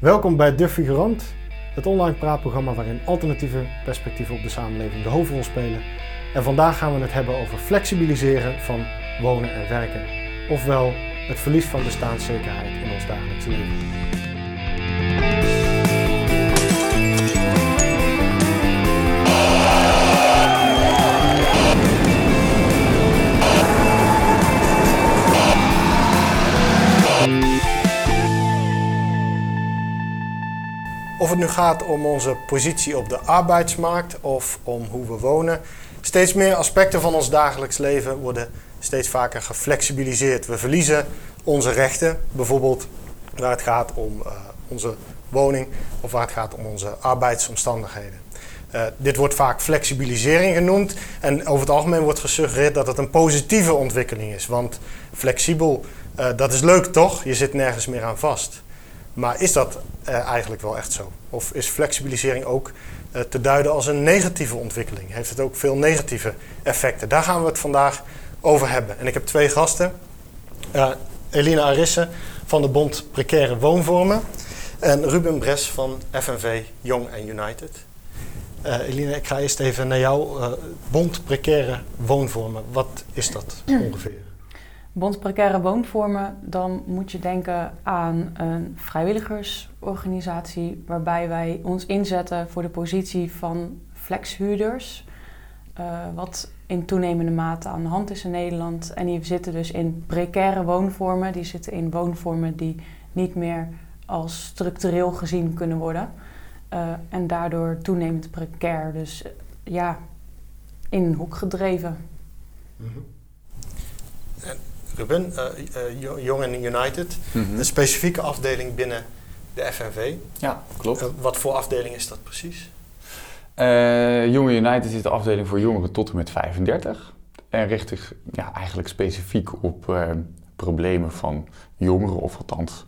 Welkom bij De Figurant, het online praatprogramma waarin alternatieve perspectieven op de samenleving de hoofdrol spelen. En vandaag gaan we het hebben over flexibiliseren van wonen en werken, ofwel het verlies van bestaanszekerheid in ons dagelijks leven. Of het nu gaat om onze positie op de arbeidsmarkt of om hoe we wonen. Steeds meer aspecten van ons dagelijks leven worden steeds vaker geflexibiliseerd. We verliezen onze rechten, bijvoorbeeld waar het gaat om uh, onze woning of waar het gaat om onze arbeidsomstandigheden. Uh, dit wordt vaak flexibilisering genoemd en over het algemeen wordt gesuggereerd dat het een positieve ontwikkeling is. Want flexibel, uh, dat is leuk toch? Je zit nergens meer aan vast. Maar is dat uh, eigenlijk wel echt zo? Of is flexibilisering ook uh, te duiden als een negatieve ontwikkeling? Heeft het ook veel negatieve effecten? Daar gaan we het vandaag over hebben. En ik heb twee gasten. Uh, Elina Arisse van de Bond Precaire Woonvormen. En Ruben Bres van FNV Young and United. Elina, ik ga eerst even naar jou. Bond Precaire Woonvormen, wat is dat ongeveer? Bond Precaire Woonvormen, dan moet je denken aan een vrijwilligersorganisatie waarbij wij ons inzetten voor de positie van flexhuurders. Uh, wat in toenemende mate aan de hand is in Nederland. En die zitten dus in precaire woonvormen. Die zitten in woonvormen die niet meer als structureel gezien kunnen worden. Uh, en daardoor toenemend precair. Dus uh, ja, in een hoek gedreven. Mm-hmm. Ruben, uh, uh, Young and United, mm-hmm. een specifieke afdeling binnen de FNV. Ja, klopt. Uh, wat voor afdeling is dat precies? Young United is de afdeling voor jongeren tot en met 35. En richt zich ja, eigenlijk specifiek op problemen van jongeren, of althans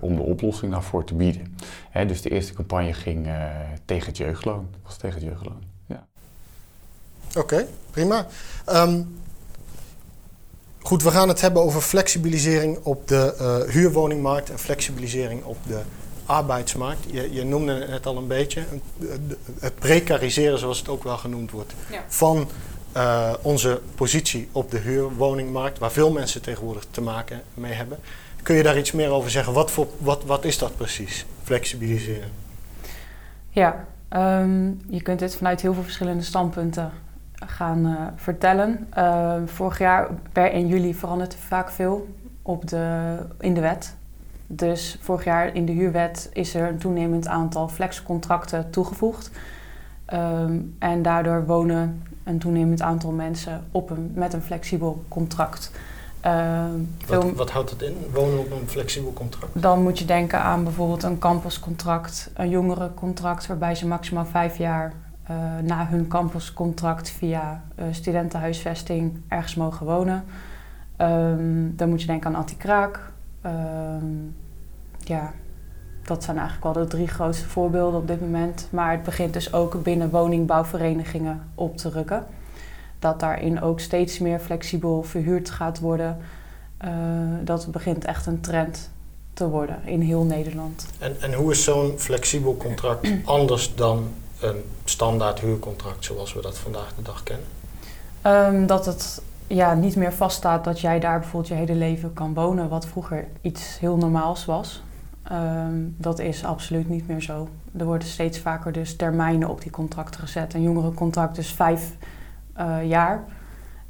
om de oplossing daarvoor te bieden. Hè, dus de eerste campagne ging tegen het jeugdloon. Dat was tegen het jeugdloon, ja. Oké, okay, prima. Um, Goed, we gaan het hebben over flexibilisering op de uh, huurwoningmarkt en flexibilisering op de arbeidsmarkt. Je, je, noemde het net al een beetje, het precariseren zoals het ook wel genoemd wordt, ja. van uh, onze positie op de huurwoningmarkt, waar veel mensen tegenwoordig te maken mee hebben. Kun je daar iets meer over zeggen? Wat, voor, wat, wat is dat precies, flexibiliseren? Ja, um, je kunt dit vanuit heel veel verschillende standpunten gaan uh, vertellen. Uh, vorig jaar per 1 juli veranderde vaak veel op de, in de wet. Dus vorig jaar in de huurwet is er een toenemend aantal flexcontracten toegevoegd. Um, en daardoor wonen een toenemend aantal mensen op een, met een flexibel contract. Uh, wat, wat, houdt het in, wonen op een flexibel contract? Dan moet je denken aan bijvoorbeeld een campuscontract, een jongerencontract, waarbij ze maximaal vijf jaar uh, na hun campuscontract via uh, studentenhuisvesting ergens mogen wonen. Um, dan moet je denken aan anti-kraak. Um, ja, dat zijn eigenlijk wel de drie grootste voorbeelden op dit moment. Maar het begint dus ook binnen woningbouwverenigingen op te rukken. Dat daarin ook steeds meer flexibel verhuurd gaat worden. Uh, dat begint echt een trend te worden in heel Nederland. En, en hoe is zo'n flexibel contract anders dan een standaard huurcontract zoals we dat vandaag de dag kennen? Um, dat het ja, niet meer vaststaat dat jij daar bijvoorbeeld je hele leven kan wonen, wat vroeger iets heel normaals was. Um, dat is absoluut niet meer zo. Er worden steeds vaker dus termijnen op die contracten gezet. Een jongerencontract is vijf uh, jaar.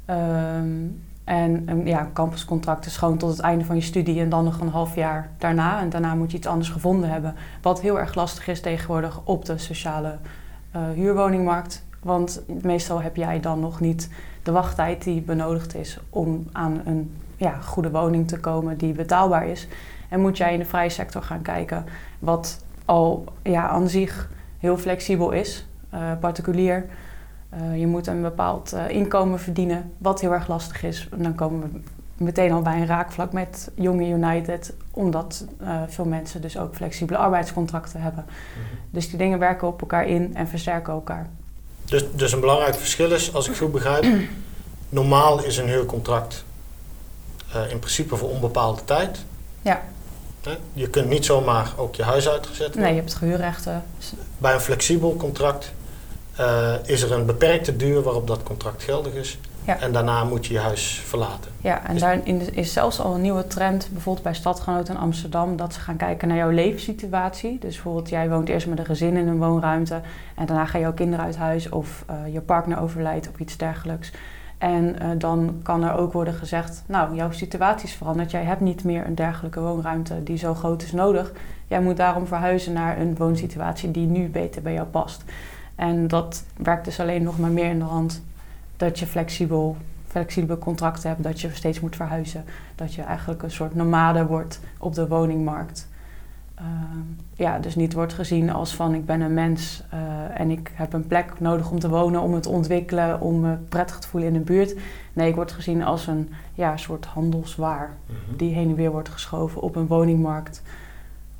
Um, en een ja, campuscontract is gewoon tot het einde van je studie en dan nog een half jaar daarna. En daarna moet je iets anders gevonden hebben. Wat heel erg lastig is tegenwoordig op de sociale huurwoningmarkt. Want meestal heb jij dan nog niet de wachttijd die benodigd is om aan een ja, goede woning te komen die betaalbaar is. En moet jij in de vrije sector gaan kijken, wat al ja, aan zich heel flexibel is, uh, particulier. Uh, je moet een bepaald inkomen verdienen, wat heel erg lastig is. En dan komen we meteen al bij een raakvlak met Jonge United, omdat uh, veel mensen dus ook flexibele arbeidscontracten hebben. Mm -hmm. Dus die dingen werken op elkaar in en versterken elkaar. Dus, dus een belangrijk verschil is, als ik goed begrijp, normaal is een huurcontract in principe voor onbepaalde tijd. Ja. Je kunt niet zomaar ook je huis uitgezet worden. Nee, je hebt gehuurrechten. Bij een flexibel contract eh, is er een beperkte duur waarop dat contract geldig is. Ja. En daarna moet je je huis verlaten. Ja, en daarin is zelfs al een nieuwe trend, bijvoorbeeld bij Stadgenoten in Amsterdam, dat ze gaan kijken naar jouw levenssituatie. Dus bijvoorbeeld, jij woont eerst met een gezin in een woonruimte en daarna gaan jouw kinderen uit huis of eh, je partner overlijdt of iets dergelijks. En eh, dan kan er ook worden gezegd, nou, jouw situatie is veranderd. Jij hebt niet meer een dergelijke woonruimte die zo groot is nodig. Jij moet daarom verhuizen naar een woonsituatie die nu beter bij jou past. En dat werkt dus alleen nog maar meer in de hand dat je flexibel, flexibele contracten hebt, dat je steeds moet verhuizen. Dat je eigenlijk een soort nomade wordt op de woningmarkt. Ehm, ja, dus niet wordt gezien als van ik ben een mens eh, en ik heb een plek nodig om te wonen, om het te ontwikkelen, om me prettig te voelen in de buurt. Nee, ik word gezien als een ja, soort handelswaar die heen en weer wordt geschoven op een woningmarkt.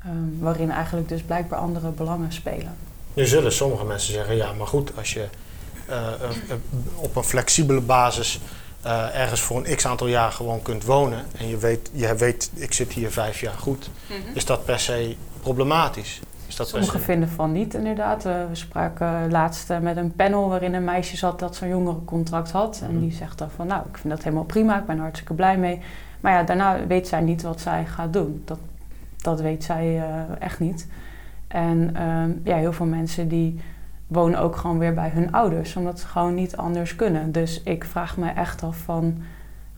ehm, waarin eigenlijk dus blijkbaar andere belangen spelen. Nu zullen sommige mensen zeggen, ja, maar goed, als je op een flexibele basis eh, ergens voor een x aantal jaar gewoon kunt wonen en je weet, je weet, ik zit hier vijf jaar goed, is dat per se problematisch? Is dat per Sommigen se... vinden van niet, inderdaad. Eh, we spraken laatst eh, met een panel waarin een meisje zat dat zo'n jongerencontract had. En Mhm. die zegt dan van, nou, ik vind dat helemaal prima, ik ben er hartstikke blij mee. Maar ja, daarna weet zij niet wat zij gaat doen. Dat, dat weet zij eh, echt niet. En ehm, ja, heel veel mensen die wonen ook gewoon weer bij hun ouders, omdat ze gewoon niet anders kunnen. Dus ik vraag me echt af van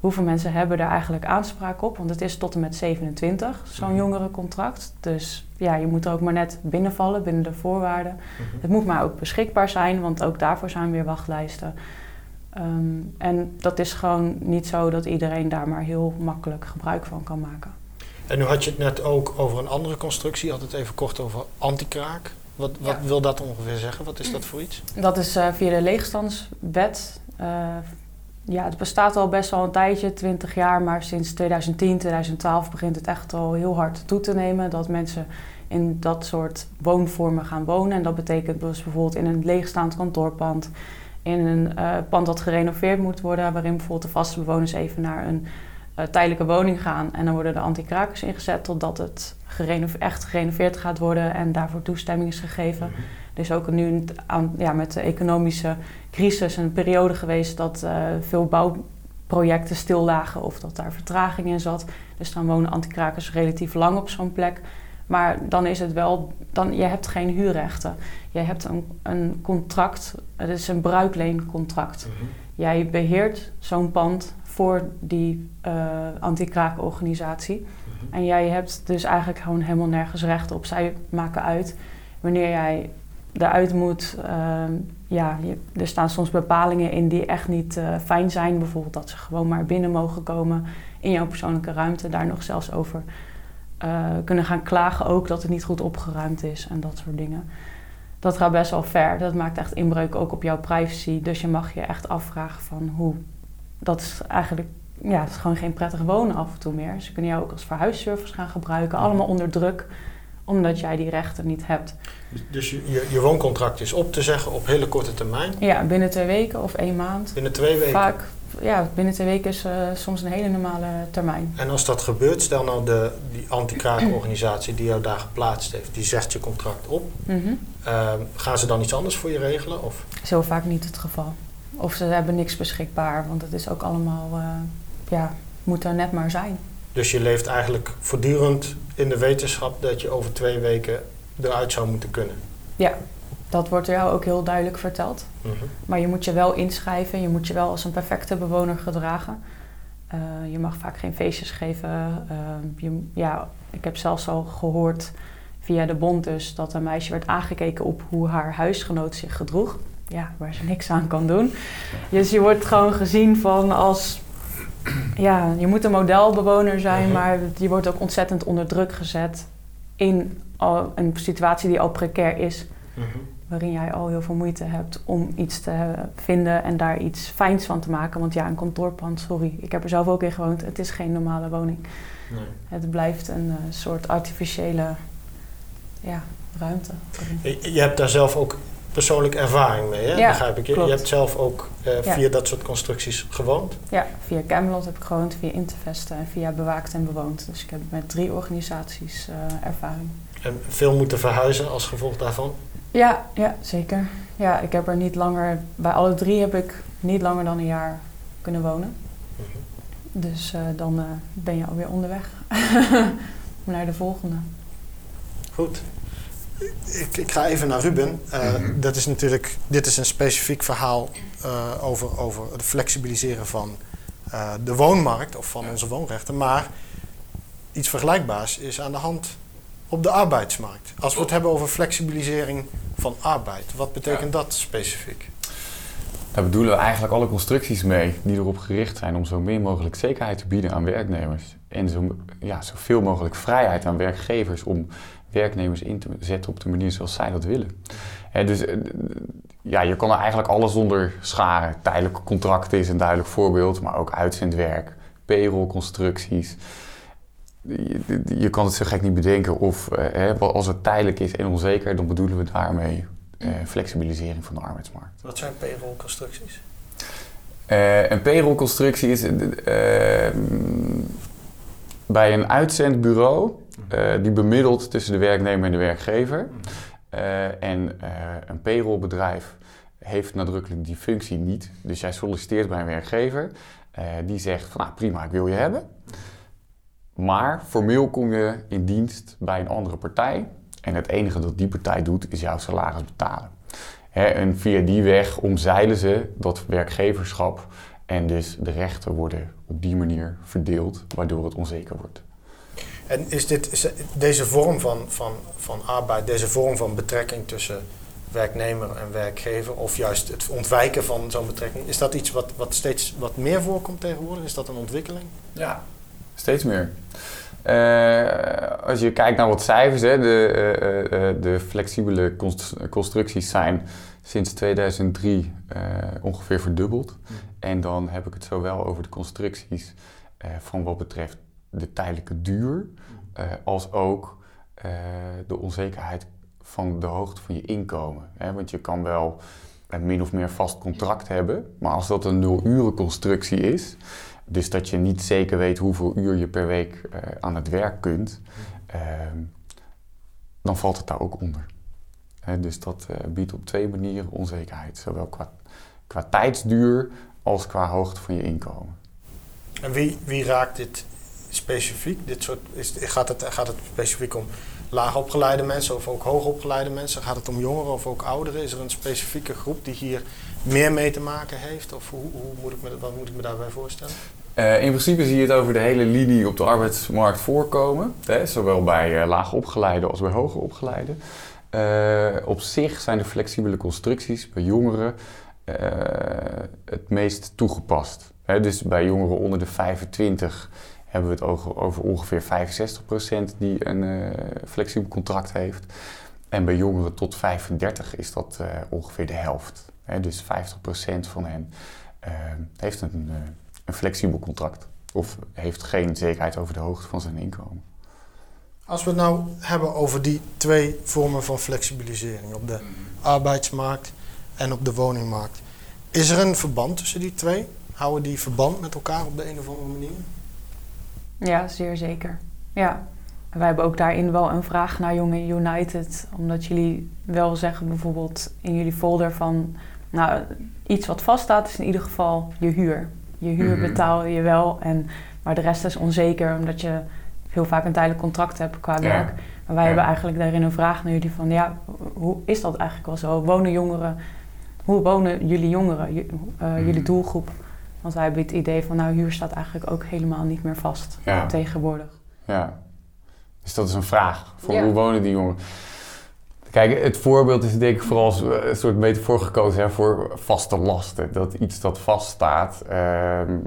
hoeveel mensen hebben daar eigenlijk aanspraak op? Want het is tot en met 27, zo'n Mhm. jongerencontract. Dus ja, je moet er ook maar net binnenvallen binnen de voorwaarden. Mhm. Het moet maar ook beschikbaar zijn, want ook daarvoor zijn weer wachtlijsten. Ehm, en dat is gewoon niet zo dat iedereen daar maar heel makkelijk gebruik van kan maken. En nu had je het net ook over een andere constructie, je had het even kort over antikraak. Wat, wat Ja. wil dat ongeveer zeggen? Wat is dat voor iets? Dat is eh, via de leegstandswet. Eh, ja, het bestaat al best wel een tijdje, 20 jaar, maar sinds 2010, 2012 begint het echt al heel hard toe te nemen dat mensen in dat soort woonvormen gaan wonen. En dat betekent dus bijvoorbeeld in een leegstaand kantoorpand, in een eh, pand dat gerenoveerd moet worden, waarin bijvoorbeeld de vaste bewoners even naar een eh, tijdelijke woning gaan. En dan worden de anti-krakers ingezet totdat het echt gerenoveerd gaat worden en daarvoor toestemming is gegeven. Er is ook nu aan, ja, met de economische crisis een periode geweest dat eh, veel bouwprojecten stil lagen of dat daar vertraging in zat. Dus dan wonen antikrakers relatief lang op zo'n plek. Maar dan is het wel, dan, je hebt geen huurrechten. Je hebt een, een contract, het is een bruikleencontract. Jij beheert zo'n pand voor die eh anti-kraakorganisatie. En jij hebt dus eigenlijk gewoon helemaal nergens recht op. Zij maken uit wanneer jij eruit moet. Ehm, ja, je- er staan soms bepalingen in die echt niet eh, fijn zijn. Bijvoorbeeld dat ze gewoon maar binnen mogen komen in jouw persoonlijke ruimte. Daar nog zelfs over eh, kunnen gaan klagen ook dat het niet goed opgeruimd is en dat soort dingen. Dat gaat best wel ver. Dat maakt echt inbreuk ook op jouw privacy. Dus je mag je echt afvragen van hoe... Dat is eigenlijk... Ja, het is gewoon geen prettig wonen af en toe meer. Ze kunnen jou ook als verhuisservice gaan gebruiken. Allemaal onder druk. Omdat jij die rechten niet hebt. Dus je, je, je wooncontract is op te zeggen op hele korte termijn, Ja, binnen twee weken of één maand. binnen twee weken. Vaak, ja, binnen twee weken is eh, soms een hele normale termijn. En als dat gebeurt, stel nou de, die anti-kraakorganisatie die jou daar geplaatst heeft, die zegt je contract op. Mhm. Ehm, gaan ze dan iets anders voor je regelen? Of? is heel vaak niet het geval. Of ze hebben niks beschikbaar, want het is ook allemaal, eh, ja, moet er net maar zijn. Dus je leeft eigenlijk voortdurend in de wetenschap dat je over twee weken eruit zou moeten kunnen. Dat wordt jou ook heel duidelijk verteld. Mhm. Maar je moet je wel inschrijven, je moet je wel als een perfecte bewoner gedragen. Eh, je mag vaak geen feestjes geven. Eh, je, ja, ik heb zelfs al gehoord via de bond dus dat een meisje werd aangekeken op hoe haar huisgenoot zich gedroeg. Ja, waar ze niks aan kan doen. Dus je wordt gewoon gezien van als... Ja, je moet een modelbewoner zijn, Mhm. maar je wordt ook ontzettend onder druk gezet in al, een situatie die al precair is Mhm. waarin jij al heel veel moeite hebt om iets te vinden en daar iets fijns van te maken. Want ja, een kantoorpand, sorry, ik heb er zelf ook in gewoond. Het is geen normale woning. Nee. Het blijft een eh, soort artificiële ja, ruimte. Je hebt daar zelf ook persoonlijke ervaring mee, hè? Ja, begrijp ik. Je, je hebt zelf ook eh, Ja. via dat soort constructies gewoond. Ja, via Camelot heb ik gewoond, via Intervesten en via Bewaakt en Bewoond. Dus ik heb met drie organisaties eh, ervaring. En veel moeten verhuizen als gevolg daarvan. Ja, ja, zeker. Ja, ik heb er niet langer, bij alle drie heb ik niet langer dan een jaar kunnen wonen. Dus eh, dan ben je alweer onderweg naar de volgende. Goed. Ik, ik ga even naar Ruben. Eh, Mhm. Dat is natuurlijk, dit is een specifiek verhaal eh, over, over het flexibiliseren van eh, de woonmarkt of van onze woonrechten. Maar iets vergelijkbaars is aan de hand op de arbeidsmarkt. Als we het hebben over flexibilisering van arbeid, wat betekent dat specifiek? Daar bedoelen we eigenlijk alle constructies mee die erop gericht zijn om zo min mogelijk zekerheid te bieden aan werknemers. En zo, ja, zoveel mogelijk vrijheid aan werkgevers om werknemers in te zetten op de manier zoals zij dat willen. Hè, dus eh, ja, je kan er eigenlijk alles onder scharen. Tijdelijke contracten is een duidelijk voorbeeld, maar ook uitzendwerk, payrollconstructies. Je, je kan het zo gek niet bedenken of eh, als het tijdelijk is en onzeker, dan bedoelen we daarmee flexibilisering van de arbeidsmarkt. Wat zijn payrollconstructies? Eh, een payrollconstructie is eh, eh, bij een uitzendbureau eh, die bemiddelt tussen de werknemer en de werkgever. Eh, en eh, een payrollbedrijf heeft nadrukkelijk die functie niet. Dus jij solliciteert bij een werkgever. eh, die zegt van nou prima, ik wil je hebben. Maar formeel kom je in dienst bij een andere partij. En het enige dat die partij doet is jouw salaris betalen. Hè, en via die weg omzeilen ze dat werkgeverschap. En dus de rechten worden op die manier verdeeld, waardoor het onzeker wordt. En is dit, is deze vorm van, van, van arbeid, deze vorm van betrekking tussen werknemer en werkgever, of juist het ontwijken van zo'n betrekking, is dat iets wat, wat steeds wat meer voorkomt tegenwoordig? Is dat een ontwikkeling? Ja. Steeds meer. Eh, als je kijkt naar wat cijfers, hè, de, eh, eh, de flexibele const- constructies zijn sinds 2003 eh, ongeveer verdubbeld. En dan heb ik het zowel over de constructies van wat betreft de tijdelijke duur, eh, als ook de onzekerheid van de hoogte van je inkomen. Hè? Want je kan wel een min of meer vast contract hebben, maar als dat een nul-uren constructie is, dus dat je niet zeker weet hoeveel uur je per week eh, aan het werk kunt, ehm, dan valt het daar ook onder. Dus dat eh, biedt op twee manieren onzekerheid, zowel qua, qua tijdsduur als qua hoogte van je inkomen. En wie, wie raakt dit specifiek? Dit soort, is, gaat, het, gaat het specifiek om laagopgeleide mensen of ook hoogopgeleide mensen? Gaat het om jongeren of ook ouderen? Is er een specifieke groep die hier meer mee te maken heeft? Of hoe, hoe moet ik me, wat moet ik me daarbij voorstellen? Eh, in principe zie je het over de hele linie op de arbeidsmarkt voorkomen. Hè, zowel bij eh, laagopgeleide als bij hoger opgeleide. Eh, op zich zijn de flexibele constructies bij jongeren het meest toegepast. Hè, dus bij jongeren onder de 25 hebben we het over, over ongeveer 65% die een flexibel contract heeft. En bij jongeren tot 35 is dat eh, ongeveer de helft. Hè, dus 50% van hen eh, heeft een, eh, een flexibel contract. Of heeft geen zekerheid over de hoogte van zijn inkomen. Als we het nou hebben over die twee vormen van flexibilisering, op de arbeidsmarkt en op de woningmarkt, is er een verband tussen die twee? Houden die verband met elkaar op de een of andere manier? Ja, zeer zeker. Ja. Wij hebben ook daarin wel een vraag naar Jonge United. Omdat jullie wel zeggen bijvoorbeeld in jullie folder van... Nou, iets wat vaststaat is in ieder geval je huur. Je huur Mhm. betaal je wel, en, maar de rest is onzeker... omdat je heel vaak een tijdelijk contract hebt qua Ja. werk. Maar wij Ja. hebben eigenlijk daarin een vraag naar jullie van... Ja, hoe is dat eigenlijk wel zo? Wonen jongeren... Hoe wonen jullie jongeren, eh, Mhm. jullie doelgroep? Want wij hebben het idee van... Nou, huur staat eigenlijk ook helemaal niet meer vast Ja. tegenwoordig. Ja. Dus dat is een vraag. Voor Ja. hoe wonen die jongeren? Kijk, het voorbeeld is denk ik vooral als, eh, een soort metafoor gekozen hè, voor vaste lasten. Dat iets dat vaststaat, ehm,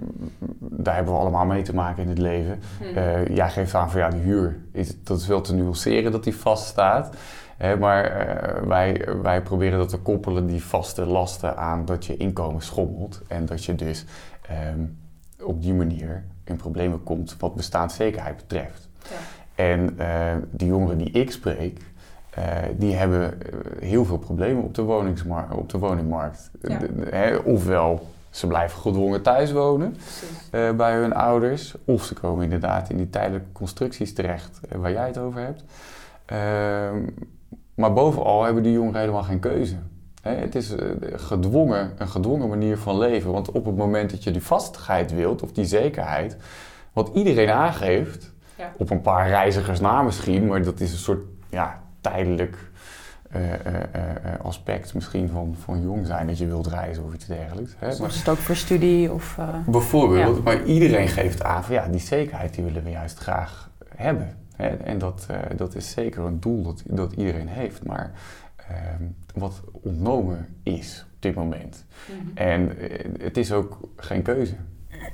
daar hebben we allemaal mee te maken in het leven. Eh, jij geeft aan van ja, die huur, is, dat is wel te nuanceren dat die vaststaat. Hè, maar eh, wij, wij proberen dat te koppelen, die vaste lasten, aan dat je inkomen schommelt. En dat je dus ehm, op die manier in problemen komt wat bestaanszekerheid betreft. Ja. En eh, die jongeren die ik spreek, die hebben heel veel problemen op de, op de woningmarkt. hè, ofwel ze blijven gedwongen thuis wonen bij hun ouders, of ze komen inderdaad in die tijdelijke constructies terecht waar jij het over hebt. Ehm, maar bovenal hebben die jongeren helemaal geen keuze. het is eh, gedwongen, een gedwongen manier van leven. Want op het moment dat je die vastigheid wilt, of die zekerheid, wat iedereen aangeeft, ja. op een paar reizigers na misschien, maar dat is een soort ja, tijdelijk uh, uh, aspect misschien van, van jong zijn, dat je wilt reizen of iets dergelijks. Hè? Soms is het ook voor studie of... bijvoorbeeld, maar iedereen geeft aan van ja, die zekerheid die willen we juist graag hebben. En dat, dat is zeker een doel dat, dat iedereen heeft, maar ehm, wat ontnomen is op dit moment. Mhm. En eh, het is ook geen keuze.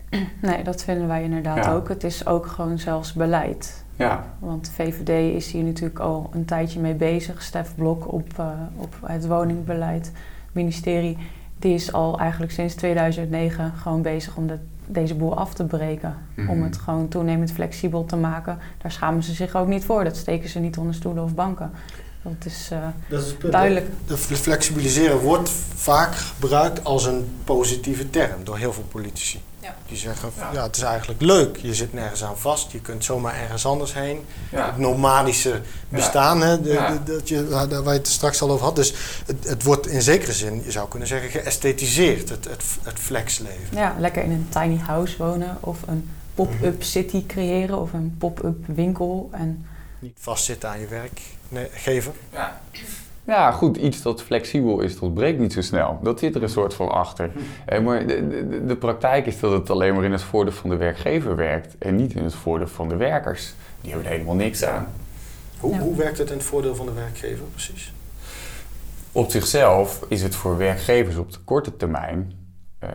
Nee, dat vinden wij inderdaad ook. Het is ook gewoon zelfs beleid. Ja. Want VVD is hier natuurlijk al een tijdje mee bezig. Stef Blok op, uh, op het woningbeleid, het ministerie, die is al eigenlijk sinds 2009 gewoon bezig om de deze boel af te breken. Om mhm. het gewoon toenemend flexibel te maken. Daar schamen ze zich ook niet voor. Dat steken ze niet onder stoelen of banken. Dat is, uh, dat is duidelijk. De flexibiliseren wordt vaak gebruikt als een positieve term door heel veel politici. Ja. Die zeggen, ja. het is eigenlijk leuk. Je zit nergens aan vast. Je kunt zomaar ergens anders heen. Het nomadische bestaan, hè, dat je, waar je het straks al over had. Dus het, het, wordt in zekere zin, je zou kunnen zeggen, geësthetiseerd. Het, het, het flexleven. Ja, lekker in een tiny house wonen. Of een pop-up mhm. city creëren. Of een pop-up winkel. En Niet vastzitten aan je werkgever. Ja. Ja, goed, iets dat flexibel is, dat breekt niet zo snel. Dat zit er een soort van achter. Eh, maar de, de, de, praktijk is dat het alleen maar in het voordeel van de werkgever werkt en niet in het voordeel van de werkers. Die hebben er helemaal niks aan. Hoe, hoe werkt het in het voordeel van de werkgever precies? Op zichzelf is het voor werkgevers op de korte termijn uh,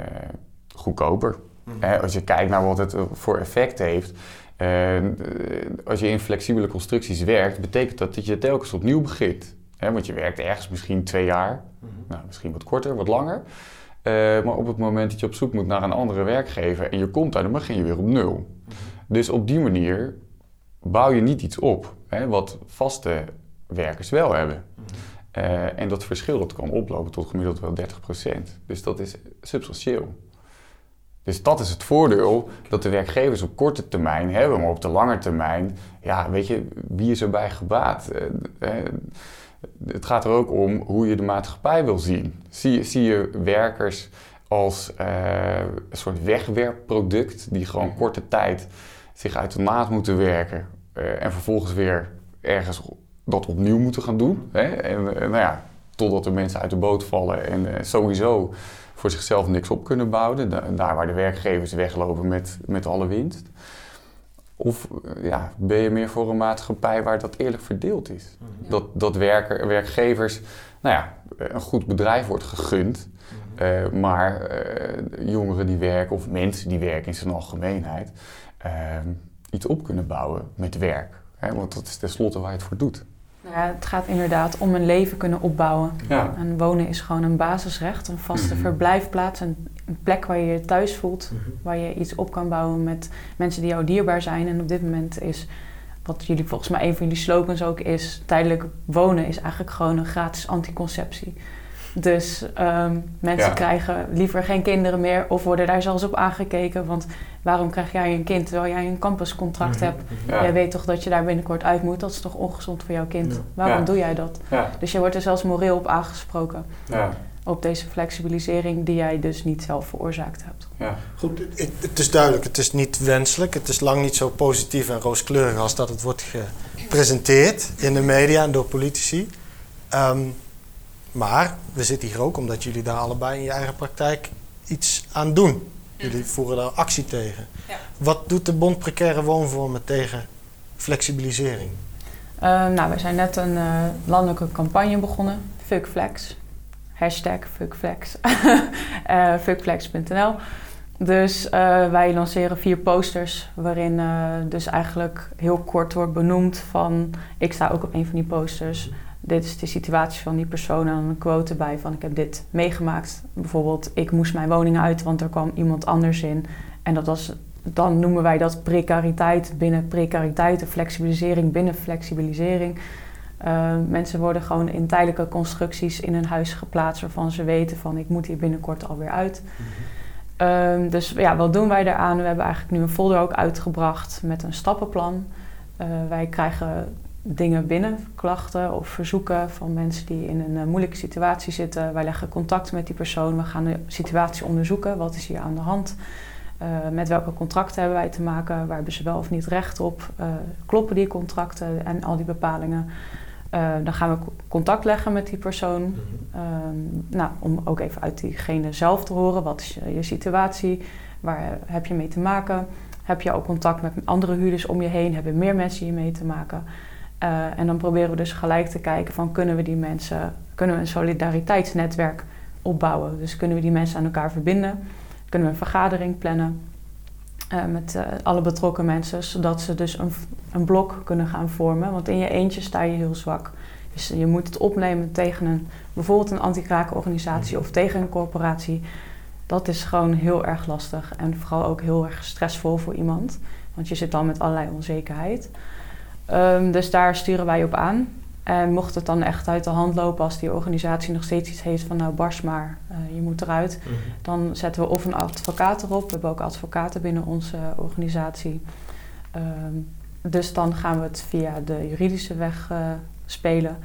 goedkoper. Mhm. als je kijkt naar wat het voor effect heeft. Uh, als je in flexibele constructies werkt, betekent dat dat je telkens opnieuw begint want je werkt ergens misschien twee jaar, mhm. nou, misschien wat korter, wat langer. Eh, maar op het moment dat je op zoek moet naar een andere werkgever en je komt daar, dan begin je weer op nul. Mhm. Dus op die manier bouw je niet iets op hè, wat vaste werkers wel hebben. Mhm. Eh, en dat verschil dat kan oplopen tot gemiddeld wel 30%. Dus dat is substantieel. Dus dat is het voordeel dat de werkgevers op korte termijn hebben, maar op de lange termijn, ja, weet je, wie is erbij gebaat? Uh, het gaat er ook om hoe je de maatschappij wil zien. Zie, zie je werkers als uh, een soort wegwerpproduct die gewoon korte tijd zich uit de maat moeten werken uh, en vervolgens weer ergens dat opnieuw moeten gaan doen. Hè? En uh, nou ja, totdat de mensen uit de boot vallen en sowieso voor zichzelf niks op kunnen bouwen. daar waar de werkgevers weglopen met, met alle winst. Of eh, ja, ben je meer voor een maatschappij waar dat eerlijk verdeeld is? Mhm. Dat, dat werker, werkgevers nou ja, een goed bedrijf wordt gegund, mhm. eh, maar uh, jongeren die werken of mensen die werken in zijn algemeenheid ehm, iets op kunnen bouwen met werk. Hè? Want dat is tenslotte waar je het voor doet. Nou ja, het gaat inderdaad om een leven kunnen opbouwen. Ja. En wonen is gewoon een basisrecht, een vaste mhm. verblijfplaats, een, een, plek waar je je thuis voelt, mhm. waar je iets op kan bouwen met mensen die jou dierbaar zijn. En op dit moment is, wat jullie volgens mij een van jullie slogans ook is, tijdelijk wonen is eigenlijk gewoon een gratis anticonceptie. Dus um, mensen krijgen liever geen kinderen meer of worden daar zelfs op aangekeken. Want waarom krijg jij een kind terwijl jij een campuscontract mhm. hebt? Jij weet toch dat je daar binnenkort uit moet? Dat is toch ongezond voor jouw kind? Waarom doe jij dat? Dus je wordt er zelfs moreel op aangesproken. Op deze flexibilisering die jij dus niet zelf veroorzaakt hebt. Ja. Goed, het, het is duidelijk, het is niet wenselijk. Het is lang niet zo positief en rooskleurig als dat het wordt gepresenteerd in de media en door politici. Um, maar we zitten hier ook omdat jullie daar allebei in je eigen praktijk iets aan doen. Jullie mhm. voeren daar actie tegen. Ja. Wat doet de Bond Precaire Woonvormen tegen flexibilisering? Uh, nou, we zijn net een uh, landelijke campagne begonnen, Fuckflex. Hashtag Fuckflex. uh, fuckflex.nl. Dus wij lanceren vier posters waarin dus eigenlijk heel kort wordt benoemd van... Ik sta ook op een van die posters dit is de situatie van die persoon en een quote bij van ik heb dit meegemaakt. Bijvoorbeeld, ik moest mijn woning uit, want er kwam iemand anders in. En dat was, dan noemen wij dat precariteit binnen precariteit, de flexibilisering binnen flexibilisering. Uh, mensen worden gewoon in tijdelijke constructies in hun huis geplaatst waarvan ze weten van ik moet hier binnenkort alweer uit. Mm dus ja, wat doen wij daaraan? We hebben eigenlijk nu een folder ook uitgebracht met een stappenplan. Uh, wij krijgen dingen binnen, klachten of verzoeken van mensen die in een moeilijke situatie zitten. Wij leggen contact met die persoon, we gaan de situatie onderzoeken. Wat is hier aan de hand? Uh, met welke contracten hebben wij te maken? Waar hebben ze wel of niet recht op? Uh, kloppen die contracten en al die bepalingen? Uh, dan gaan we contact leggen met die persoon. Mm -hmm. nou, om ook even uit diegene zelf te horen. Wat is je, je, situatie? Waar heb je mee te maken? Heb je ook contact met andere huurders om je heen? Hebben meer mensen hier mee te maken? En dan proberen we dus gelijk te kijken van kunnen we die mensen, kunnen we een solidariteitsnetwerk opbouwen? Dus kunnen we die mensen aan elkaar verbinden? kunnen we een vergadering plannen uh, met uh, alle betrokken mensen, zodat ze dus een, een, blok kunnen gaan vormen. Want in je eentje sta je heel zwak. Dus je moet het opnemen tegen een, bijvoorbeeld een anti-kraakorganisatie of tegen een corporatie. Dat is gewoon heel erg lastig en vooral ook heel erg stressvol voor iemand. Want je zit dan met allerlei onzekerheid. Um, dus daar sturen wij op aan. En mocht het dan echt uit de hand lopen als die organisatie nog steeds iets heeft van nou bars maar, uh, je moet eruit. Mm -hmm. Dan zetten we of een advocaat erop. We hebben ook advocaten binnen onze organisatie. Um, dus dan gaan we het via de juridische weg uh, spelen.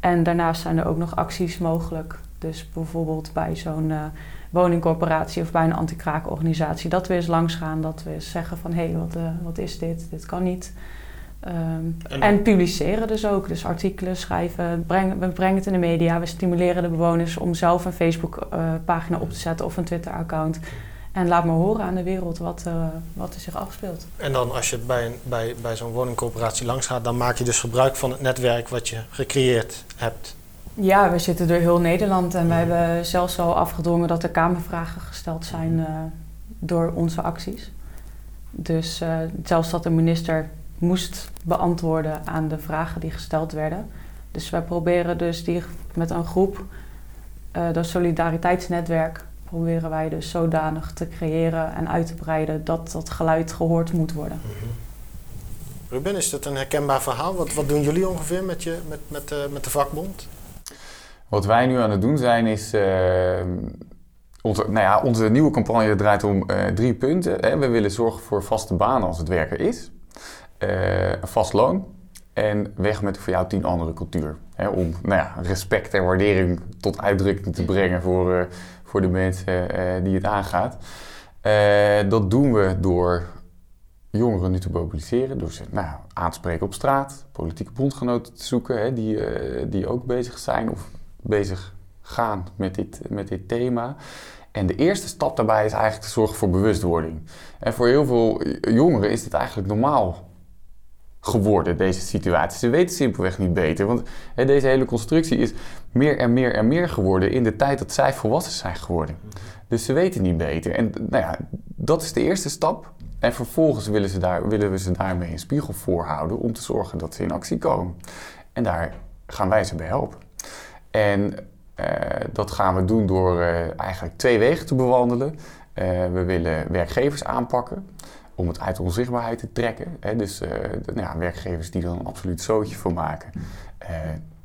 En daarnaast zijn er ook nog acties mogelijk. Dus bijvoorbeeld bij zo'n uh, woningcorporatie of bij een anti-kraakorganisatie. Dat we eens langs gaan, dat we eens zeggen van hé, hey, wat, wat is dit? Dit kan niet. Um, en, en, publiceren dus ook. Dus artikelen schrijven. Breng, we brengen het in de media. We stimuleren de bewoners om zelf een Facebook-pagina uh, op te zetten of een Twitter-account. En laat maar horen aan de wereld wat, uh, wat er zich afspeelt. En dan als je bij, een, bij, bij zo'n woningcorporatie langs gaat, dan maak je dus gebruik van het netwerk wat je gecreëerd hebt. Ja, we zitten door heel Nederland en we hebben zelfs al afgedwongen dat er kamervragen gesteld zijn uh, door onze acties. Dus zelfs dat de minister moest beantwoorden aan de vragen die gesteld werden. Dus wij proberen dus die met een groep, uh, dat solidariteitsnetwerk, proberen wij dus zodanig te creëren en uit te breiden dat dat geluid gehoord moet worden. Mm -hmm. Ruben, is dat een herkenbaar verhaal? Wat, wat doen jullie ongeveer met, je, met, met, uh, met de vakbond? Wat wij nu aan het doen zijn is. Uh, onze, nou ja, onze nieuwe campagne draait om drie punten. Hè. We willen zorgen voor vaste banen als het werker is een vast loon en weg met voor jou tien andere cultuur. Hè, om nou ja, respect en waardering tot uitdrukking te brengen voor, uh, voor de mensen uh, die het aangaat. dat doen we door jongeren nu te mobiliseren, door ze nou, aanspreken op straat, politieke bondgenoten te zoeken hè, die, die ook bezig zijn of bezig gaan met dit, met dit thema. En de eerste stap daarbij is eigenlijk te zorgen voor bewustwording. En voor heel veel jongeren is dit eigenlijk normaal geworden, deze situatie. Ze weten simpelweg niet beter. Want hè, deze hele constructie is meer en meer en meer geworden in de tijd dat zij volwassen zijn geworden. Dus ze weten niet beter. En nou ja, dat is de eerste stap. En vervolgens willen, ze daar, willen we ze daarmee een spiegel voorhouden om te zorgen dat ze in actie komen. En daar gaan wij ze bij helpen. En uh, dat gaan we doen door uh, eigenlijk twee wegen te bewandelen. Uh, we willen werkgevers aanpakken om het uit onzichtbaarheid te trekken. Hè? Dus de, nou ja, werkgevers die er een absoluut zootje voor maken, uh,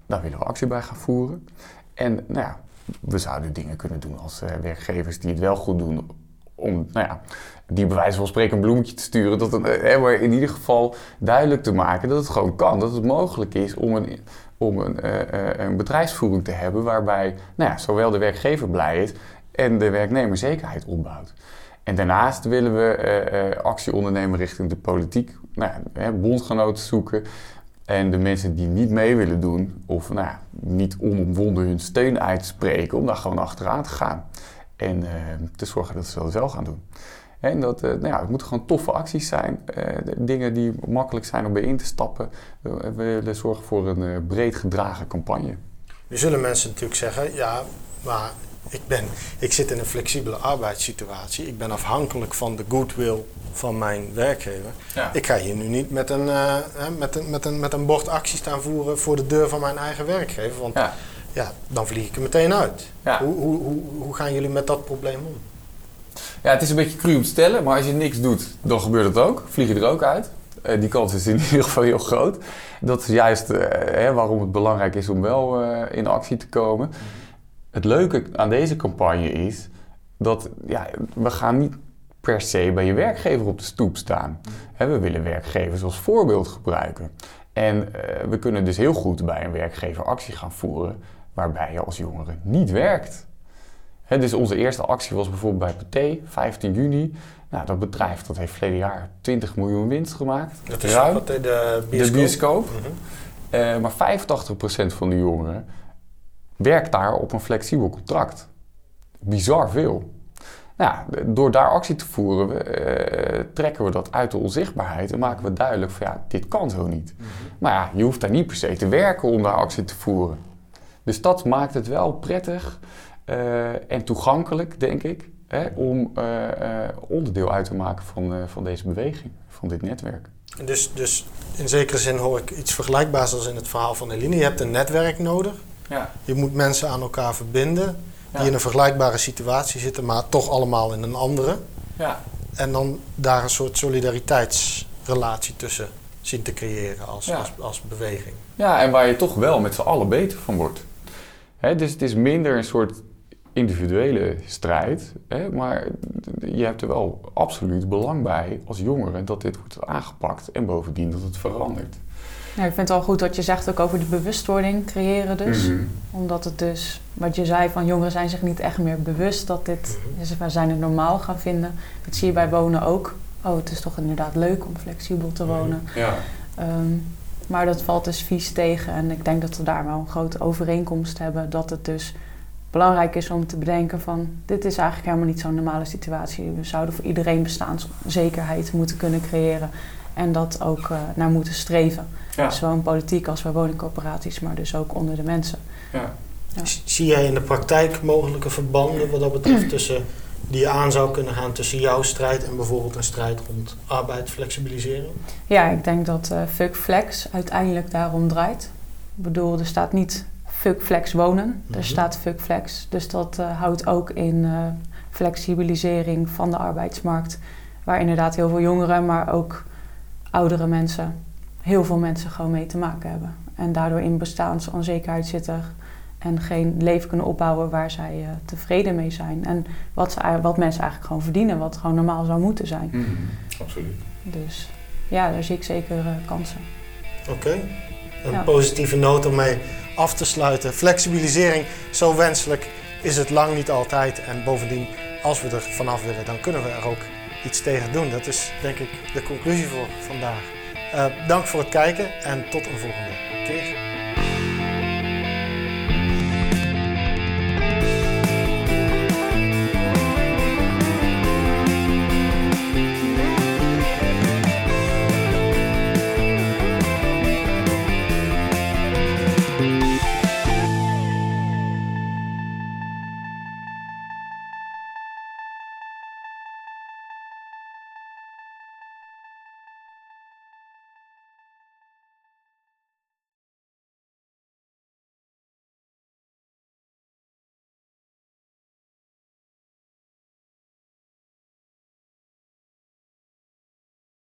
daar willen we actie bij gaan voeren. En nou ja, we zouden dingen kunnen doen als uh, werkgevers die het wel goed doen, om nou ja, die bij wijze van spreken een bloemetje te sturen. Dat het, maar in ieder geval duidelijk te maken dat het gewoon kan. Dat het mogelijk is om een, om een, een bedrijfsvoering te hebben waarbij nou ja, zowel de werkgever blij is en de werknemer zekerheid opbouwt. En daarnaast willen we uh, uh, actie ondernemen richting de politiek. Nou, bondgenoten zoeken. En de mensen die niet mee willen doen, of nou, niet onomwonden hun steun uitspreken, om daar gewoon achteraan te gaan. En uh, te zorgen dat ze dat wel gaan doen. En dat, nou ja, het moeten gewoon toffe acties zijn. dingen die makkelijk zijn om bij in te stappen. We willen zorgen voor een breed gedragen campagne. Nu zullen mensen natuurlijk zeggen, ja, maar ik, ben, ik zit in een flexibele arbeidssituatie. Ik ben afhankelijk van de goodwill van mijn werkgever. Ja. Ik ga hier nu niet met een, uh, met, een, met, een, met een bord actie staan voeren voor de deur van mijn eigen werkgever. Want ja. ja dan vlieg ik er meteen uit. Ja. Hoe, hoe, hoe, hoe gaan jullie met dat probleem om? Ja, het is een beetje cru om te stellen, maar als je niks doet, dan gebeurt het ook. Vlieg je er ook uit. Uh, die kans is in ieder geval heel groot. Dat is juist uh, hè, waarom het belangrijk is om wel uh, in actie te komen. Het leuke aan deze campagne is dat ja, we gaan niet per se bij je werkgever op de stoep staan. We willen werkgevers als voorbeeld gebruiken. En we kunnen dus heel goed bij een werkgever actie gaan voeren waarbij je als jongere niet werkt dus onze eerste actie was bijvoorbeeld bij Pathé, 15 juni. Nou, dat bedrijf dat heeft verleden jaar 20 miljoen winst gemaakt. Dat is Ruim, de bioscoop. De bioscoop. uh, maar 85% van de jongeren werkt daar op een flexibel contract. Bizar veel. Nou, door daar actie te voeren, uh, trekken we dat uit de onzichtbaarheid en maken we duidelijk van ja, dit kan zo niet. Mhm. Maar ja, je hoeft daar niet per se te werken om daar actie te voeren. Dus dat maakt het wel prettig uh, en toegankelijk, denk ik, hè, om uh, onderdeel uit te maken van, van deze beweging, van dit netwerk. Dus, dus in zekere zin hoor ik iets vergelijkbaars als in het verhaal van Eline. Je hebt een netwerk nodig. Ja. Je moet mensen aan elkaar verbinden die in een vergelijkbare situatie zitten, maar toch allemaal in een andere. Ja. En dan daar een soort solidariteitsrelatie tussen zien te creëren als, als, als beweging. Ja, en waar je toch wel met z'n allen beter van wordt. Hè, dus het is minder een soort individuele strijd. Hè, maar je hebt er wel absoluut belang bij als jongere dat dit wordt aangepakt en bovendien dat het verandert. Ja, ik vind het wel goed wat je zegt ook over de bewustwording creëren dus. Mhm. Omdat het dus, wat je zei van jongeren zijn zich niet echt meer bewust dat dit, mm we zijn het normaal gaan vinden. Dat zie je bij wonen ook. Oh, het is toch inderdaad leuk om flexibel te wonen. Ja. Ehm, maar dat valt dus vies tegen en ik denk dat we daar wel een grote overeenkomst hebben dat het dus belangrijk is om te bedenken van dit is eigenlijk helemaal niet zo'n normale situatie. We zouden voor iedereen bestaanszekerheid moeten kunnen creëren en dat ook uh, naar moeten streven. Ja. Zowel in politiek als bij woningcorporaties, maar dus ook onder de mensen. Ja. Ja. Zie jij in de praktijk mogelijke verbanden wat dat betreft tussen die je aan zou kunnen gaan tussen jouw strijd en bijvoorbeeld een strijd rond arbeidsflexibilisering? Ja, ik denk dat uh, Fuck Flex uiteindelijk daarom draait. Ik bedoel, er staat niet Flex wonen. Er mhm. staat Flex. Dus dat uh, houdt ook in uh, flexibilisering van de arbeidsmarkt. Waar inderdaad heel veel jongeren, maar ook oudere mensen, heel veel mensen gewoon mee te maken hebben. En daardoor in bestaansonzekerheid zitten en geen leven kunnen opbouwen waar zij uh, tevreden mee zijn. En wat, ze, wat mensen eigenlijk gewoon verdienen, wat gewoon normaal zou moeten zijn. Mm absoluut. Dus ja, daar zie ik zeker kansen. Oké. Een positieve noot om mee af te sluiten. Flexibilisering, zo wenselijk is het lang niet altijd. En bovendien, als we er vanaf willen, dan kunnen we er ook iets tegen doen. Dat is denk ik de conclusie voor vandaag. Uh, dank voor het kijken en tot een volgende keer.